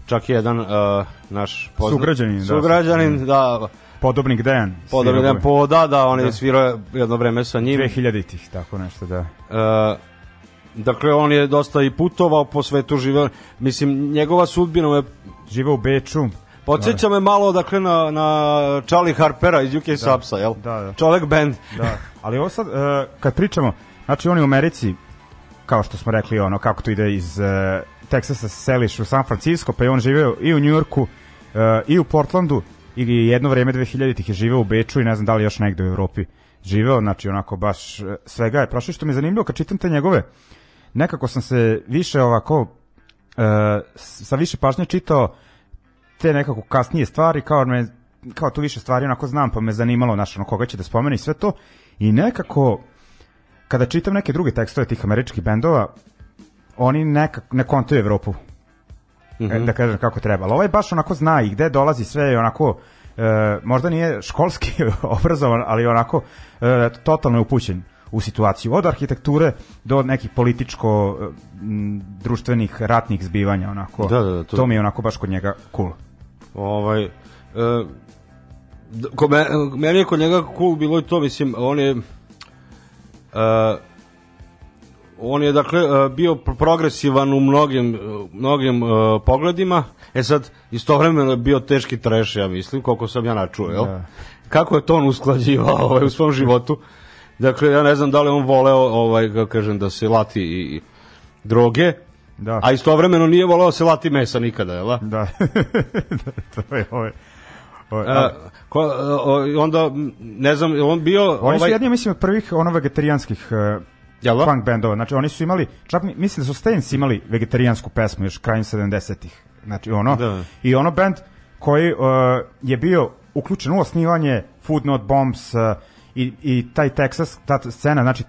čak i jedan uh, naš poznat Sugrađanin, da. sugrađanin, da, Podobnik Dejan. Podobno svirao jedan poda, da, on je Da. svirao jedno vreme sa njim. 2000-ih, tako nešto, da. E, dakle, on je dosta i putovao po svetu, živeo. Mislim, njegova sudbina me Žive u Beču. podsjeća me malo, dakle, na, na Charlie Harpera iz UK da. Subsa, jel? Da, da. Čovek band. Da. Ali ovo sad, e, kad pričamo, znači on je u Americi, kao što smo rekli, ono, kako to ide iz e, Teksasa se seliš u San Francisco, pa je on živeo i u Njujorku, e, i u Portlandu, i jedno vreme 2000-ih je živeo u Beču i ne znam da li još negde u Evropi živeo, znači onako baš svega je prošlo. Što mi je zanimljivo kad čitam te njegove, nekako sam se više ovako, e, s- sa više pažnje čitao te nekako kasnije stvari, kao me kao tu više stvari onako znam, pa me zanimalo znaš, ono, koga će da spomene i sve to. I nekako, kada čitam neke druge tekstove tih američkih bendova, oni nekako ne kontaju Evropu. e, da kažem kako treba. Ali ovaj baš onako zna i gde dolazi sve onako e, možda nije školski obrazovan, ali onako e, totalno je upućen u situaciju. Od arhitekture do nekih političko društvenih ratnih zbivanja onako. Da, da, da, to- to mi je onako baš kod njega cool. Ovaj, e, ko me, meni je kod njega cool bilo i to, mislim, on je e, on je dakle e, bio pro- progresivan u mnogim, mnogim e, pogledima, e sad istovremeno je bio teški treš, ja mislim, koliko sam ja načuo, jel? Da. Kako je to on usklađivao ovaj, u svom životu? Dakle, ja ne znam da li on voleo, ovaj, kako kažem, da se lati i, i droge, Da. a istovremeno nije voleo da se lati mesa nikada, jel? da? Da. to je ovaj. ovaj A, ko, o, onda, ne znam, on bio... Oni su ovaj, jedni, mislim, od prvih ono vegetarijanskih uh, Jel da? punk bendova. Znači, oni su imali, čak mi- mislim da su Stains imali vegetarijansku pesmu još krajem 70-ih. Znači, ono, Da. i ono band koji uh, je bio uključen u osnivanje Food Not Bombs uh, i, i taj Texas, ta scena, znači,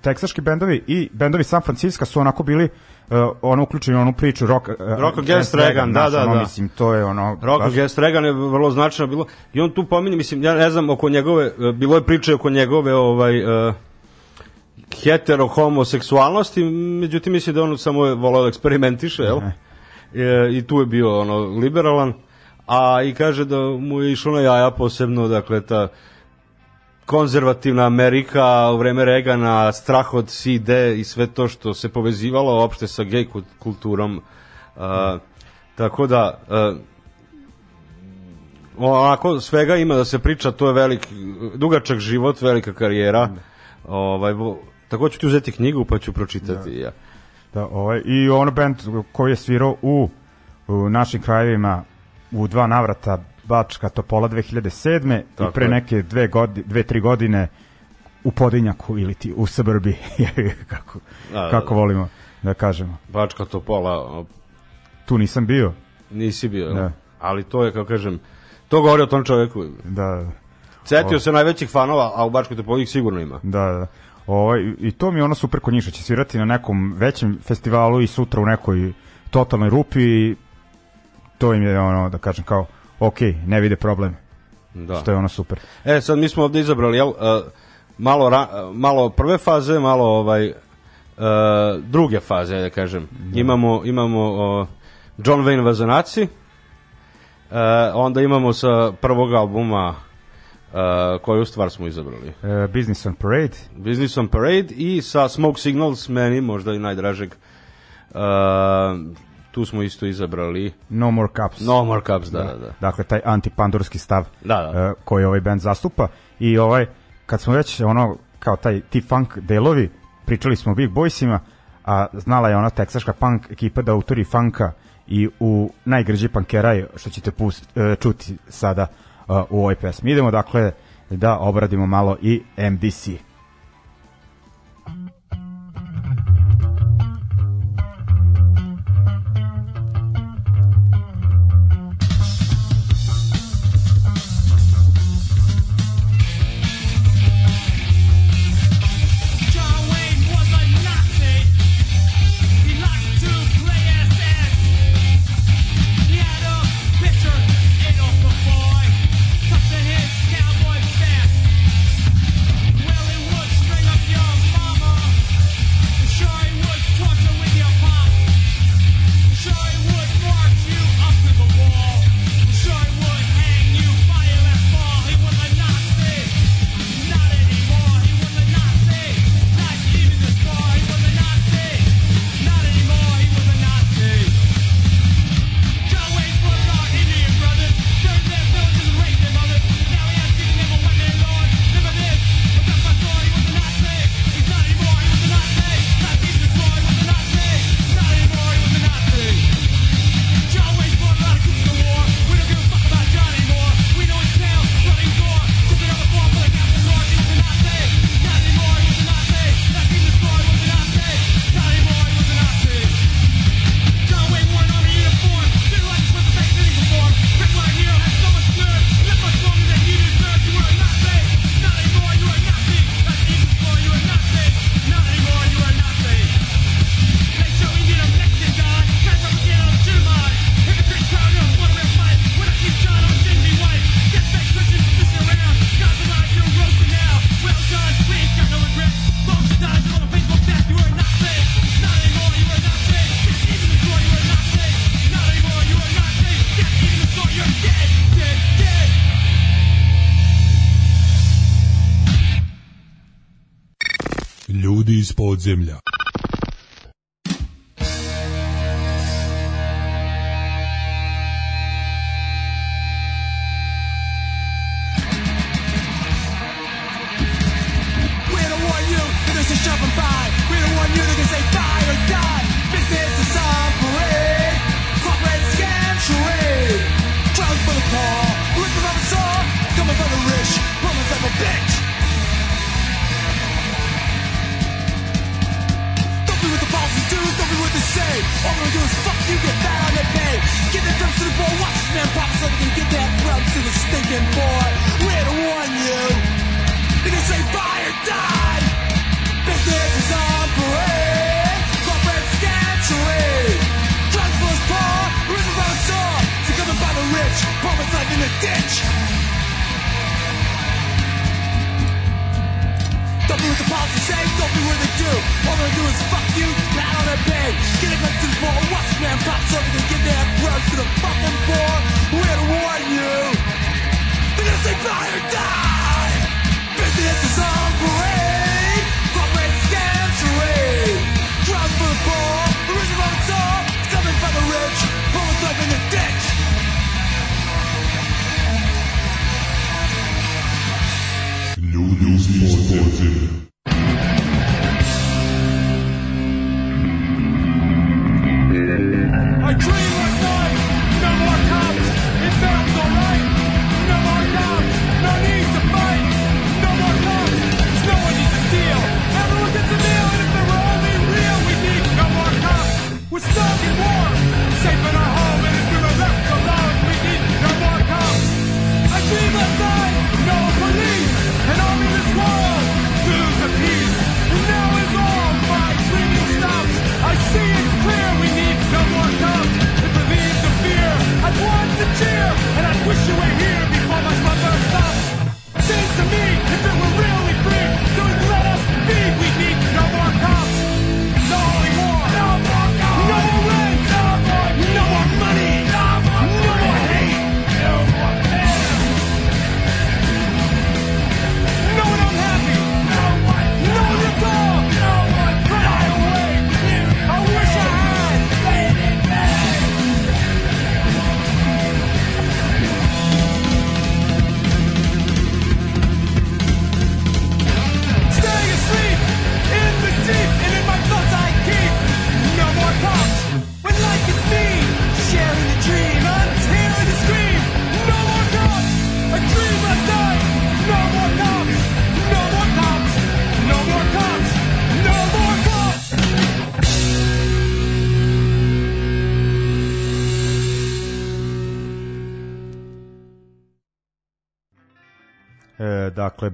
teksaški bendovi i bendovi San Francisco su onako bili uh, ono uključeni u onu priču Rock, uh, Rock Against Reagan, da, da, ono, da. Mislim, to je ono... Rock baš- Against Reagan je vrlo značajno bilo i on tu pominje, mislim, ja ne znam oko njegove, e, bilo je priče oko njegove ovaj, uh, hetero homoseksualnosti, međutim mislim da on samo je volao da eksperimentiše, jel? E, I tu je bio ono liberalan, a i kaže da mu je išlo na jaja posebno, dakle, ta konzervativna Amerika u vreme Regana, strah od CD i sve to što se povezivalo uopšte sa gej kul- kulturom. Uh, tako da, uh, onako svega ima da se priča, to je velik, dugačak život, velika karijera. Ovaj, vo- tako ću ti uzeti knjigu pa ću pročitati ja. Da, ovaj, I ono band koji je svirao u, u našim krajevima u dva navrata Bačka Topola 2007. Tako i pre neke dve, godi, dve, tri godine u Podinjaku ili ti u Srbi kako, Da, da, kako da. volimo da kažemo. Bačka Topola, Tu nisam bio. nisi bio, Da. ali to je, kao kažem, to govori o tom čoveku. Da, Cetio se najvećih fanova, a u Bačkoj Topoli ih sigurno ima. da, da. Ovaj, I to mi je ono super kod što će svirati na nekom većem festivalu i sutra u nekoj totalnoj rupi i to im je ono da kažem kao ok, ne vide problem. Da. Što je ono super. E, sad mi smo ovde izabrali, jel, uh, malo, ra, malo prve faze, malo ovaj, uh, druge faze, da kažem. Imamo, imamo uh, John Wayne Vazanaci, uh, onda imamo sa prvog albuma uh, koju stvar smo izabrali. E, Business on Parade. Business on Parade i sa Smoke Signals, meni možda i najdražeg. Uh, tu smo isto izabrali No More Cups. No More Cups, da, da, da. Dakle, taj antipandurski stav Da, da. e, koji ovaj band zastupa. I ovaj, kad smo već ono, kao taj ti funk delovi, pričali smo o Big Boysima, a znala je ona teksaška punk ekipa da autori funka i u najgrđi pankeraj, što ćete pust, e, čuti sada e, u ovoj pesmi. Idemo dakle da obradimo malo i MDC.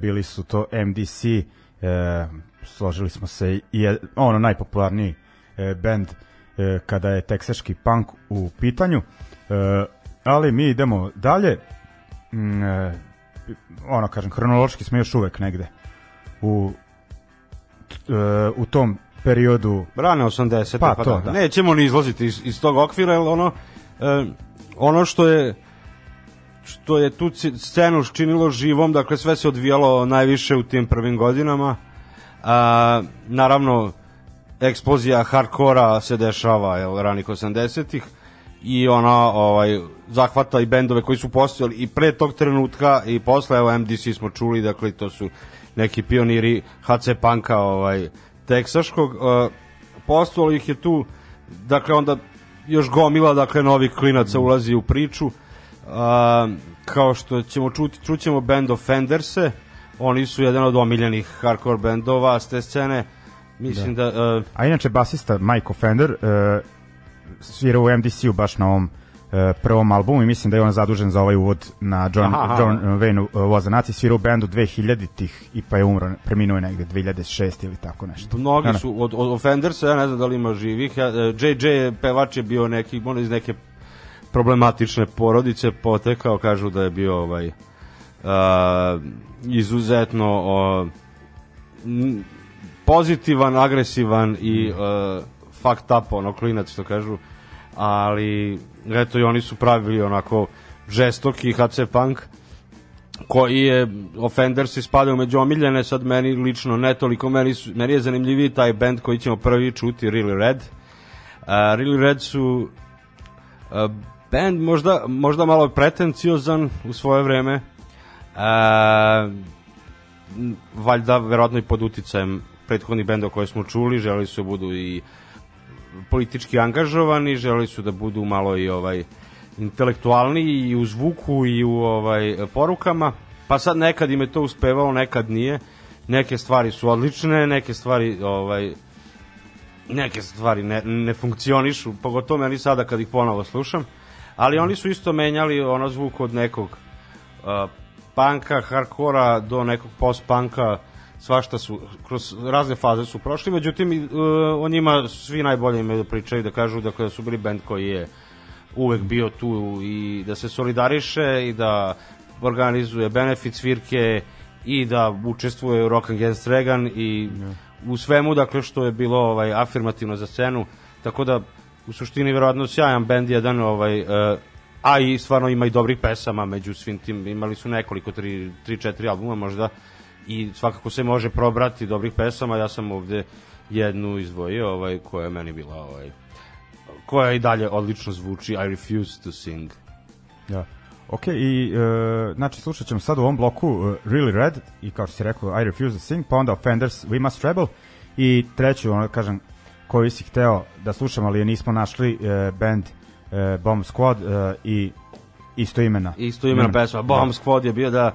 Bili su to MDC, e, složili smo se i je ono najpopularniji e, band e, kada je teksaški punk u pitanju. E, ali mi idemo dalje. Mm, e, ono, kažem, hronološki smo još uvek negde u, t- e, u tom periodu Rane 80. Pa, Pa, to, da. da. Nećemo ni izlaziti iz, iz tog okvira, jer ono, e, ono što je što je tu scenu činilo živom, dakle sve se odvijalo najviše u tim prvim godinama. A, naravno, eksplozija hardkora se dešava jel, ranih 80-ih i ona ovaj, zahvata i bendove koji su postojali i pre tog trenutka i posle, evo MDC smo čuli, dakle to su neki pioniri HC Panka ovaj, teksaškog. Postojalo ih je tu, dakle onda još gomila, dakle novi klinaca ulazi u priču. A, kao što ćemo čuti, čućemo band Offenderse, oni su jedan od omiljenih hardcore bendova s te scene. Mislim da, uh, A inače basista Mike Fender uh, svira u MDC-u baš na ovom uh, prvom albumu i mislim da je on zadužen za ovaj uvod na John, Aha, aha. John Wayne uh, Nazi, svira u bendu 2000-ih i pa je umro, preminuo je negde 2006 ili tako nešto. Mnogi su od, od Offendersa, ja ne znam da li ima živih. Ja, e, JJ pevač je bio neki, on iz neke problematične porodice potekao, kažu da je bio ovaj a, izuzetno n- pozitivan, agresivan i uh, fucked up, ono, klinac, što kažu. Ali, eto, i oni su pravili onako žestoki HC Punk koji je Offenders ispadao među omiljene, sad meni lično ne toliko, meni, su, meni je zanimljiviji taj band koji ćemo prvi čuti, Really Red. Uh, really Red su uh, band možda, možda malo pretenciozan u svoje vreme, uh, valjda verovatno i pod uticajem prethodnih benda koje smo čuli, želi su da budu i politički angažovani, želi su da budu malo i ovaj intelektualni i u zvuku i u ovaj porukama. Pa sad nekad im je to uspevalo, nekad nije. Neke stvari su odlične, neke stvari ovaj neke stvari ne, ne funkcionišu, pogotovo meni sada kad ih ponovo slušam. Ali oni su isto menjali ono zvuk od nekog uh, panka, hardkora do nekog post-panka, svašta su, kroz razne faze su prošli, međutim uh, o njima svi najbolje imaju da pričaju, da kažu da kada su bili band koji je uvek bio tu i da se solidariše i da organizuje benefit svirke i da učestvuje u Rock Against Reagan i u svemu dakle što je bilo ovaj afirmativno za scenu. Tako da u suštini verovatno sjajan bend jedan ovaj uh, a i stvarno ima i dobrih pesama među svim tim imali su nekoliko 3 3 4 albuma možda i svakako se može probrati dobrih pesama ja sam ovde jednu izdvojio ovaj koja je meni bila ovaj koja i dalje odlično zvuči I refuse to sing Da. Ok, i e, znači slušat ćemo sad u ovom bloku e, Really Red i kao što si rekao I Refuse to Sing, pa onda Offenders We Must Rebel i treću, ono kažem, koju si hteo da slušam, ali je nismo našli e, band e, Bomb Squad e, i isto imena. isto imena pesma. Bomb Squad je bio da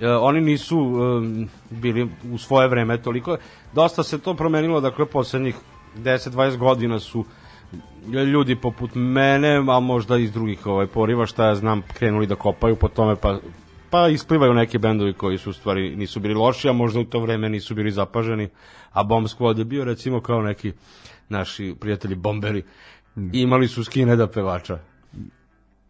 e, oni nisu um, bili u svoje vreme toliko. Dosta se to promenilo dakle poslednjih 10-20 godina su ljudi poput mene, a možda iz drugih ovaj poriva šta ja znam krenuli da kopaju po tome pa pa isplivaju neki bendovi koji su u stvari nisu bili loši, a možda u to vreme nisu bili zapaženi, a Bomb Squad je bio recimo kao neki naši prijatelji bomberi i imali su skineda pevača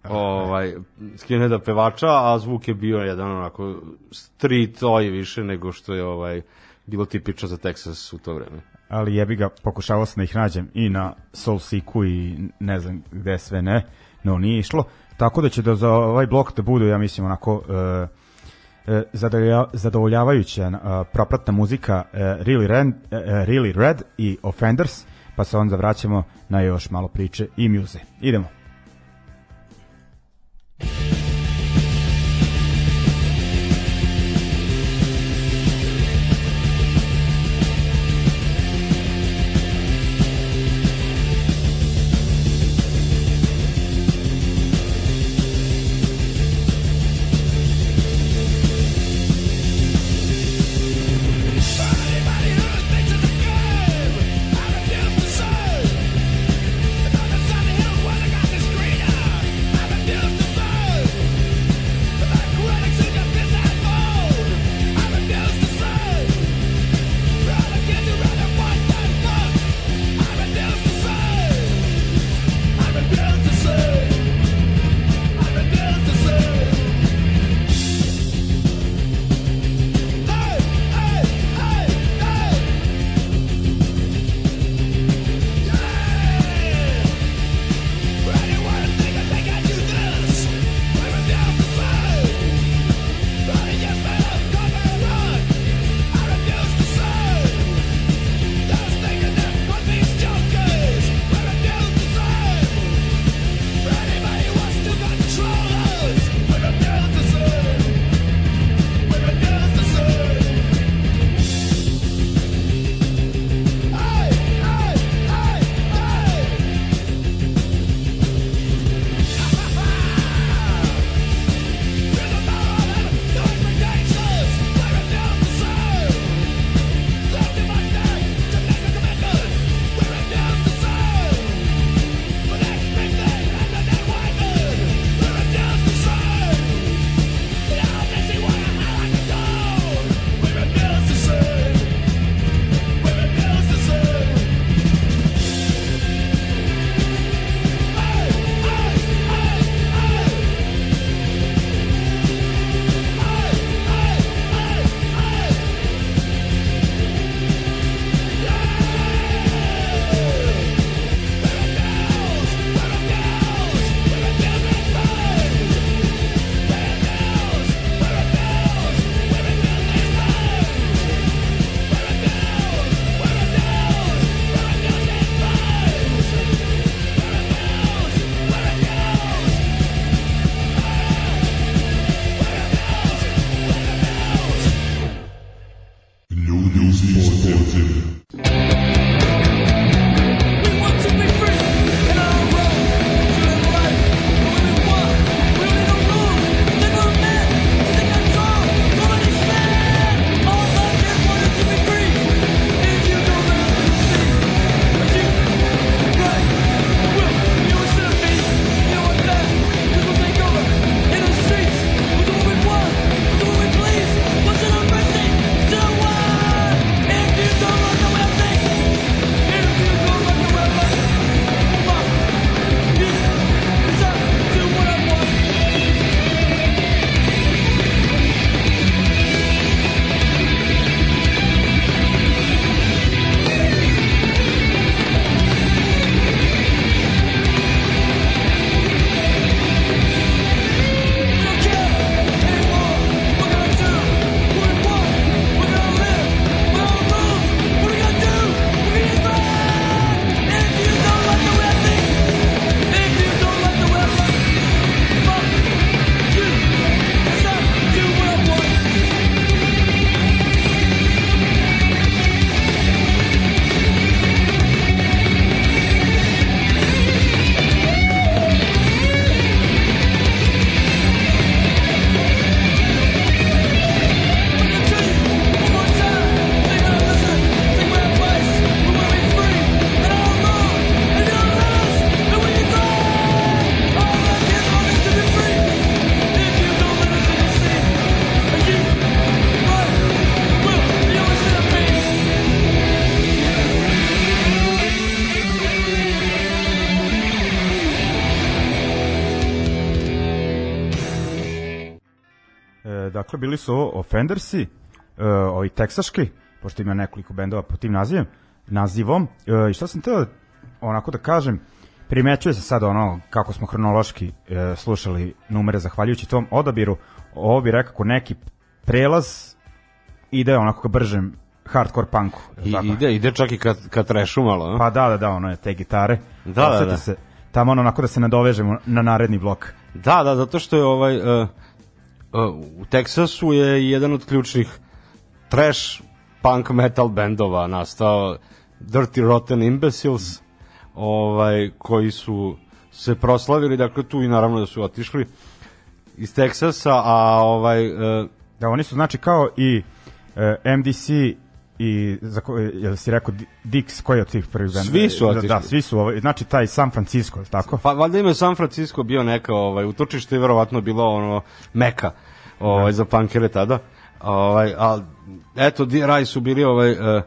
ovaj skineda pevača, a zvuk je bio jedan onako street oj više nego što je ovaj bilo tipično za Texas u to vreme. ali jebi ga, pokušavao sam da ih nađem i na Soul Seeku i ne znam gde sve ne, no nije išlo. Tako da će da za ovaj blok da bude, ja mislim, onako e, e, zadovolja- zadovoljavajuća e, propratna muzika e, really, Red, e, e, really Red i Offenders, pa se onda vraćamo na još malo priče i muze. Idemo. Dakle, bili su Offendersi, e, ovi teksaški, pošto ima nekoliko bendova po tim nazivom, nazivom. E, I šta sam teo onako da kažem, primećuje se sad ono kako smo hronološki e, slušali numere zahvaljujući tom odabiru, ovo bi rekao neki prelaz ide onako ka bržem hardcore punku. I, tako? ide, ide čak i kad, kad trešu malo. a? Pa da, da, da, ono je te gitare. Da, da, da. Se, tamo ono onako da se nadovežemo na naredni blok. Da, da, zato što je ovaj uh, uh, u Teksasu je jedan od ključnih trash punk metal bendova nastao Dirty Rotten Imbeciles ovaj koji su se proslavili dakle tu i naravno da su otišli iz Teksasa a ovaj uh, Da, oni su znači kao i e, MDC i za ko, jel si rekao Di- Dix, koji od tih prvih benda? Svi su da, otišli. da, svi su, ovaj, znači taj San Francisco, je tako? Pa valjda ima San Francisco bio neka ovaj utočište i verovatno bilo ono meka ovaj za punkere tada. Ovaj al eto DRI su bili ovaj eh,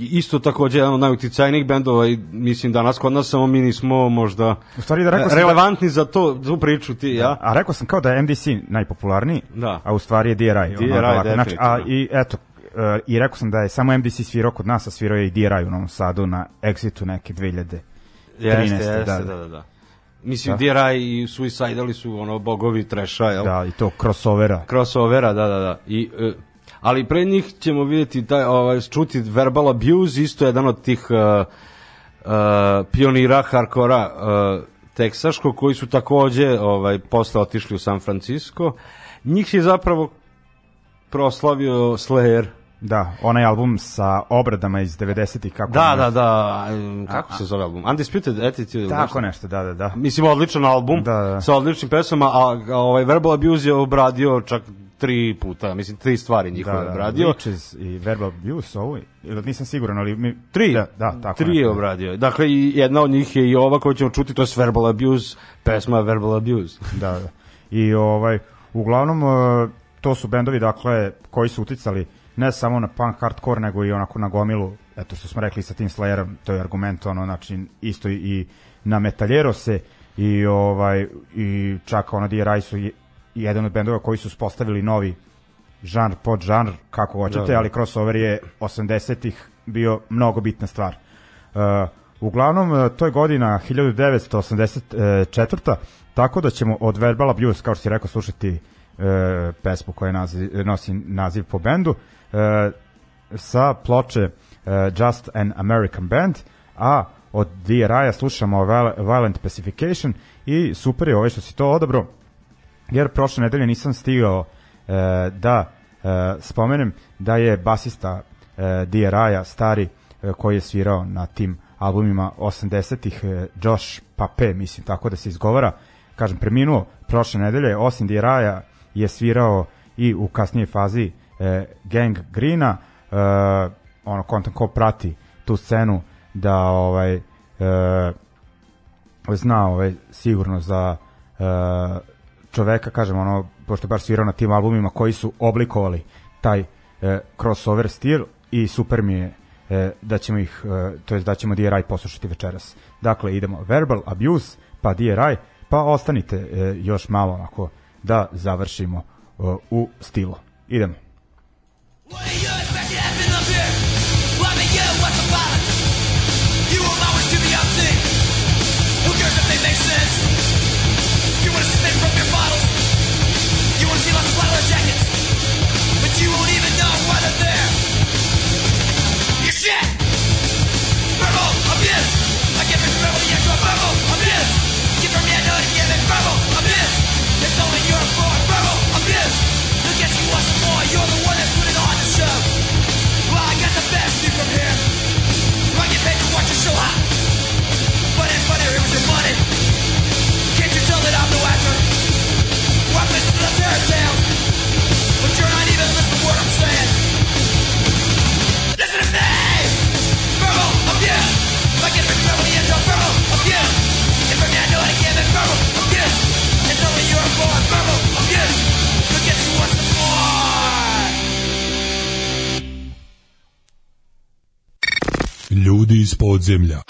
isto takođe jedan od najuticajnijih bendova i mislim danas kod nas samo mi nismo možda U stvari da rekao sam relevantni za to za priču ti i ja. A rekao sam kao da je MDC najpopularniji, Da. a u stvari je DRI. DRI, ono, ovako. znači, a i eto, i rekao sam da je samo MDC svirao kod nas, a svirao je i DRI u Novom Sadu na Exitu neke 2000. Jeste, 13, jeste, da, da, da. da, da. Mislim, Da. DRI i Suicidali su ono bogovi treša, jel? Da, i to crossovera. crossovera, da, da, da. I, e, ali pre njih ćemo vidjeti taj, ovaj, čuti verbal abuse, isto jedan od tih uh, uh, pionira hardkora uh, teksaškog, koji su takođe ovaj, posle otišli u San Francisco. Njih je zapravo proslavio Slayer. Da, onaj album sa obradama iz 90-ih, kako Da, da, da. em, Kako se zove album? Undisputed Attitude. Tako nešto, da, da, da. Mislim, odličan album Da, da. sa odličnim pesama, a, a ovaj Verbal Abuse je obradio čak tri puta, mislim, tri stvari njihove da, da, obradio. Witches i Verbal Abuse, ovo, ili nisam siguran, ali mi... Tri. Da, da tako Tri je nešto. obradio. Dakle, i jedna od njih je i ova koju ćemo čuti, to je Verbal Abuse, pesma Verbal Abuse. Da, da. I ovaj, uglavnom, e, to su bendovi, dakle, koji su uticali ne samo na punk hardcore, nego i onako na gomilu, eto što smo rekli sa tim Slayerom, to je argument, ono, znači, isto i, na Metallerose i ovaj i čak ono DRI su je- jedan od bendova koji su spostavili novi žanr pod žanr kako hoćete, Da, da. ali crossover je 80-ih bio mnogo bitna stvar. Uh, uglavnom, uh, to je godina 1984. Tako da ćemo od Verbal Abuse, kao što si rekao, slušati uh, pesmu koja naziv, nosi naziv po bendu, uh, sa ploče uh, Just an American Band, a od DRI-a slušamo Viol- Violent Pacification i super je ovo što si to odabro, jer prošle nedelje nisam stigao e, da e, spomenem da je basista e, DRI-a stari e, koji je svirao na tim albumima 80-ih e, Josh Pape, mislim tako da se izgovara. Kažem preminuo prošle nedelje osim DRI-a je svirao i u kasnijoj fazi e, Gang Greena e, ono kontent ko prati tu scenu da ovaj e, zna ovaj, sigurno za e, čoveka, kažem, ono, pošto je baš svirao na tim albumima koji su oblikovali taj e, crossover stil i super mi je e, da ćemo ih, e, to jest da ćemo DRI poslušati večeras. Dakle, idemo Verbal Abuse, pa DRI, pa ostanite e, još malo onako da završimo u stilu. Idemo. Ljudi iz podzemlja.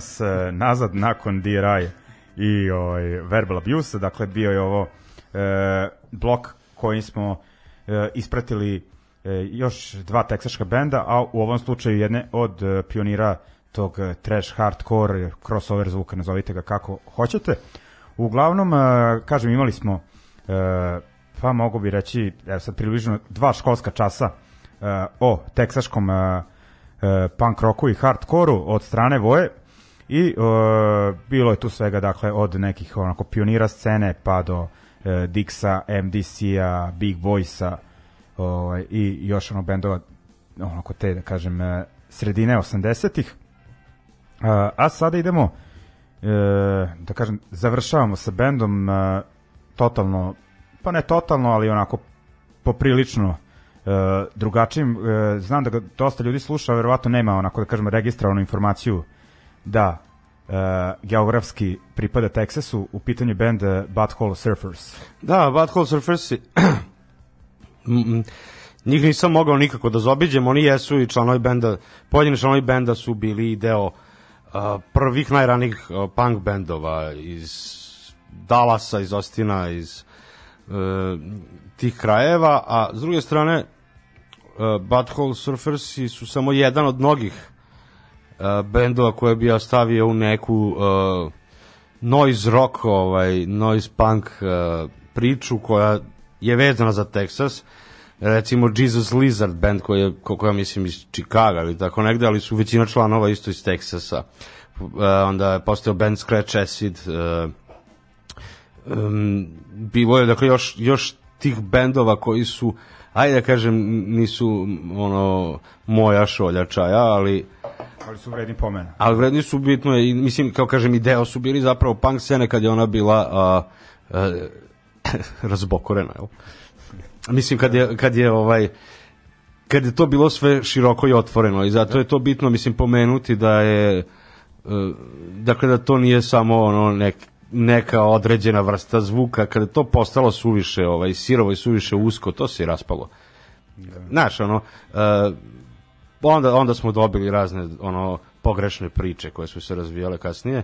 Nas e, nazad nakon DRI i ovaj, Verbal Abuse, dakle bio je ovo e, blok koji smo e, ispratili e, još dva teksaška benda, a u ovom slučaju jedne od e, pionira tog e, trash hardcore crossover zvuka, nazovite ga kako hoćete. Uglavnom, e, kažem, imali smo e, pa mogu bi reći, evo sad približno dva školska časa e, o teksaškom e, e, punk rocku i hardcoreu od strane Voje i e, bilo je tu svega dakle od nekih onako pionira scene pa do e, Dixa, MDC-a, Big Boysa ovaj, i još ono bendova onako te da kažem e, sredine 80-ih a, a sada idemo e, da kažem završavamo sa bendom e, totalno pa ne totalno ali onako poprilično e, drugačijim. E, znam da ga dosta ljudi sluša verovatno nema onako da kažem registrovanu informaciju da e, geografski pripada Teksasu u pitanju band e, Butthole Surfers. Da, Butthole Surfers Mm, mm, njih nisam mogao nikako da zobiđem, oni jesu i članovi benda, pojedini članovi benda su bili deo uh, prvih najranijih uh, punk bendova iz Dallasa, iz Ostina, iz uh, tih krajeva, a s druge strane uh, Butthole Surfersi su samo jedan od mnogih uh, bendova koje bi ja stavio u neku uh, noise rock, ovaj, noise punk uh, priču koja je vezana za Texas. Recimo Jesus Lizard band koji je, koliko ja mislim iz Chicaga ili tako negde, ali su većina članova isto iz Texasa. Uh, onda je postao band Scratch Acid. Uh, um, bilo je dakle još, još tih bendova koji su ajde da kažem nisu ono moja šolja čaja, ali ali su vredni pomena. Ali vredni su bitno i mislim kao kažem i deo su bili zapravo punk scene kad je ona bila a, a, razbokorena jel? mislim kad je, kad je ovaj kad je to bilo sve široko i otvoreno i zato je to bitno mislim pomenuti da je e, dakle da to nije samo ono nek, neka određena vrsta zvuka kada je to postalo suviše ovaj sirovo i suviše usko to se i raspalo. Znaš, ono, e, onda, onda smo dobili razne ono pogrešne priče koje su se razvijale kasnije.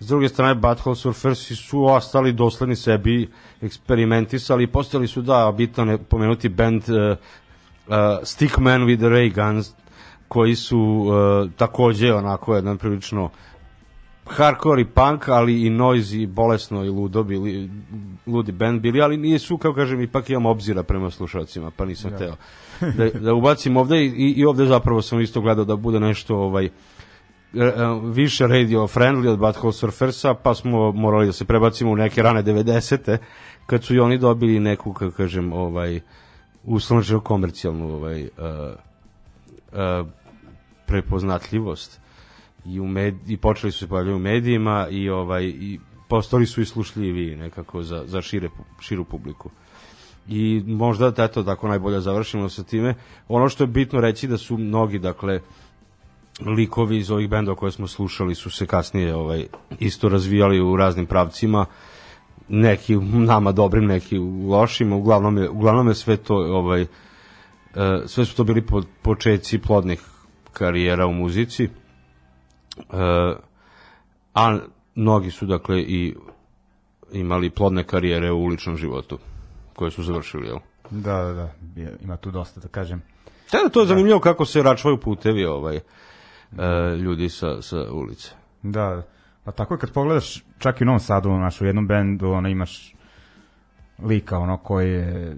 S druge strane, Butthole Surfersi su ostali dosledni sebi, eksperimentisali i postali su, da, bitno ne pomenuti band uh, uh, Stickman with the Ray Guns, koji su uh, takođe onako jedan prilično hardcore i punk, ali i noise i bolesno i ludo bili, ludi band bili, ali nisu, kao kažem, ipak imam obzira prema slušalcima, pa nisam ja. teo da, da ubacim ovde i, i ovde zapravo sam isto gledao da bude nešto ovaj, e, više radio friendly od Butthole Surfersa, pa smo morali da se prebacimo u neke rane 90. kad su i oni dobili neku, kako kažem, ovaj, uslovno komercijalnu ovaj, uh, uh, prepoznatljivost i u med, i počeli su se pojavljati u medijima i ovaj i postali su i slušljivi nekako za za šire širu publiku. I možda da eto tako najbolje završimo sa time. Ono što je bitno reći da su mnogi dakle likovi iz ovih bendova koje smo slušali su se kasnije ovaj isto razvijali u raznim pravcima neki nama dobrim, neki lošim, uglavnom je, uglavnom je sve to ovaj e, sve su to bili po, početci plodnih karijera u muzici a mnogi su dakle i imali plodne karijere u uličnom životu koje su završili, jel? Da, da, da, ima tu dosta da kažem. Da, da, to je zanimljivo kako se račvaju putevi ovaj, e, ljudi sa, sa ulice. Da, pa tako je kad pogledaš čak i u Novom Sadu, naš, u jednom bendu, ono, imaš lika, ono, koji je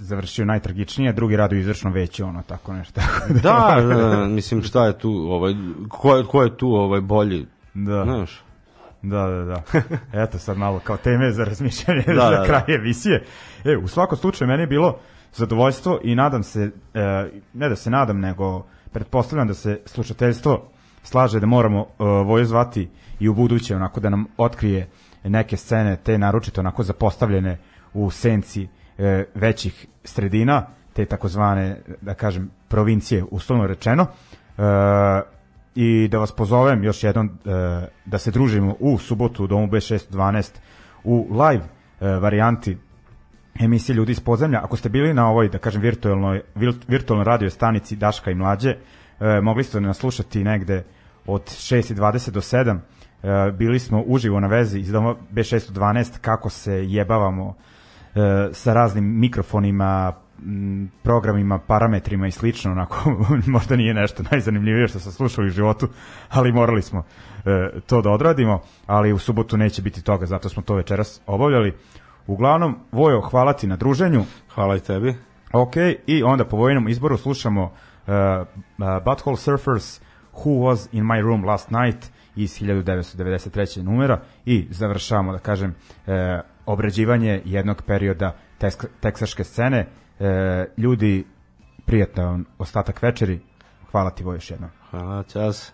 završio najtragičnije, drugi radi u izvršnom veću, ono, tako nešto. da, da, mislim, šta je tu, ovaj, ko, je, ko je tu ovaj bolji, da. znaš? Da, da, da. Eto sad malo kao teme za razmišljanje Da, za da, da. kraj emisije. E, u svakom slučaju meni je bilo zadovoljstvo i nadam se, e, ne da se nadam, nego pretpostavljam da se slušateljstvo slaže da moramo e, Voju zvati i u buduće onako da nam otkrije neke scene, te naročito onako zapostavljene u senci e, većih sredina, te takozvane, da kažem, provincije, uslovno rečeno. E, i da vas pozovem još jednom e, da se družimo u subotu u domu B612 u live e, varijanti emisije Ljudi iz podzemlja. Ako ste bili na ovoj, da kažem, virtualnoj, vir- virtualnoj radio stanici Daška i Mlađe, e, mogli ste nas slušati negde od 6.20 do 7. E, bili smo uživo na vezi iz doma B612 kako se jebavamo sa raznim mikrofonima, programima, parametrima i slično, onako, možda nije nešto najzanimljivije što sam slušao u životu, ali morali smo e, to da odradimo, ali u subotu neće biti toga, zato smo to večeras obavljali. Uglavnom, Vojo, hvala ti na druženju. Hvala i tebi. Ok, i onda po vojnom izboru slušamo uh, uh, Butthole Surfers Who Was In My Room Last Night iz 1993. numera i završavamo, da kažem, uh, obrađivanje jednog perioda tesk- teksaške scene. Uh, ljudi, prijatan ostatak večeri. Hvala ti, Vojo, još jednom. Hvala, čas.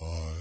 I